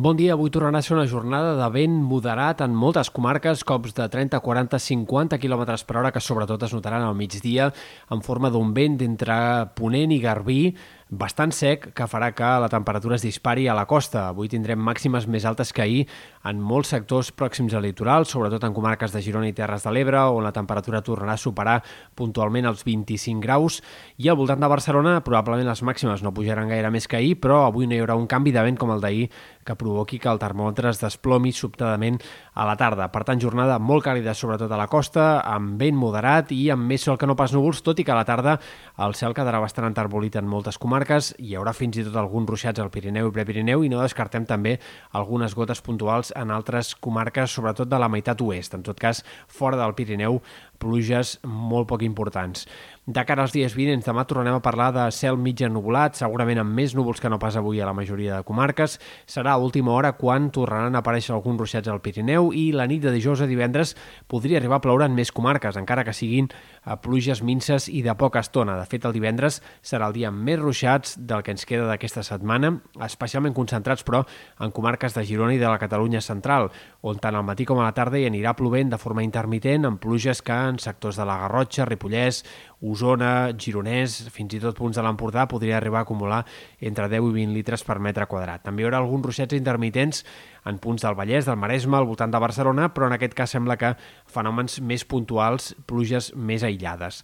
Bon dia, avui tornarà a ser una jornada de vent moderat en moltes comarques, cops de 30, 40, 50 km per hora, que sobretot es notaran al migdia en forma d'un vent d'entre Ponent i Garbí, bastant sec que farà que la temperatura es dispari a la costa. Avui tindrem màximes més altes que ahir en molts sectors pròxims al litoral, sobretot en comarques de Girona i Terres de l'Ebre, on la temperatura tornarà a superar puntualment els 25 graus, i al voltant de Barcelona probablement les màximes no pujaran gaire més que ahir, però avui no hi haurà un canvi de vent com el d'ahir que provoqui que el termòmetre es desplomi sobtadament a la tarda. Per tant, jornada molt càlida, sobretot a la costa, amb vent moderat i amb més sol que no pas núvols, tot i que a la tarda el cel quedarà bastant enterbolit en moltes comarques. Hi haurà fins i tot alguns ruixats al Pirineu i Prepirineu i no descartem també algunes gotes puntuals en altres comarques, sobretot de la meitat oest. En tot cas, fora del Pirineu, pluges molt poc importants. De cara als dies vinents, demà tornarem a parlar de cel mig ennubulat, segurament amb més núvols que no pas avui a la majoria de comarques. Serà a última hora quan tornaran a aparèixer alguns ruixats al Pirineu i la nit de dijous a divendres podria arribar a ploure en més comarques, encara que siguin a pluges minces i de poca estona. De fet, el divendres serà el dia amb més ruixats del que ens queda d'aquesta setmana, especialment concentrats, però, en comarques de Girona i de la Catalunya central, on tant al matí com a la tarda hi anirà plovent de forma intermitent amb pluges que en sectors de la Garrotxa, Ripollès, Osona, Gironès, fins i tot punts de l'Empordà, podria arribar a acumular entre 10 i 20 litres per metre quadrat. També hi haurà alguns ruixats intermitents en punts del Vallès, del Maresme, al voltant de Barcelona, però en aquest cas sembla que fenòmens més puntuals, pluges més aïllades.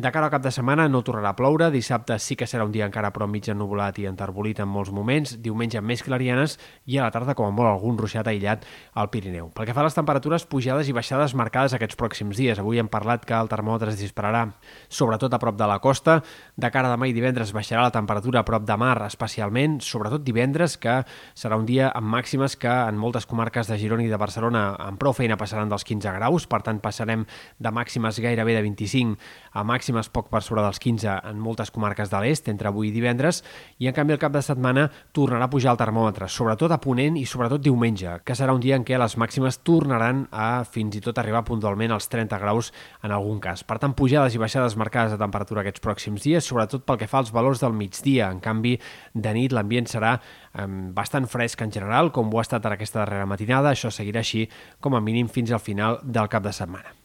De cara al cap de setmana no tornarà a ploure, dissabte sí que serà un dia encara però mig ennubulat i enterbolit en molts moments, diumenge més clarianes i a la tarda com a molt algun ruixat aïllat al Pirineu. Pel que fa a les temperatures, pujades i baixades marcades aquests pròxims dies. Avui hem parlat que el termòmetre es dispararà sobretot a prop de la costa. De cara a demà i divendres baixarà la temperatura a prop de mar especialment, sobretot divendres, que serà un dia amb màximes que en moltes comarques de Girona i de Barcelona amb prou feina passaran dels 15 graus, per tant passarem de màximes gairebé de 25 a màximes màximes poc per sobre dels 15 en moltes comarques de l'est, entre avui i divendres, i en canvi el cap de setmana tornarà a pujar el termòmetre, sobretot a Ponent i sobretot diumenge, que serà un dia en què les màximes tornaran a fins i tot arribar puntualment als 30 graus en algun cas. Per tant, pujades i baixades marcades de temperatura aquests pròxims dies, sobretot pel que fa als valors del migdia. En canvi, de nit l'ambient serà eh, bastant fresc en general, com ho ha estat ara aquesta darrera matinada. Això seguirà així com a mínim fins al final del cap de setmana.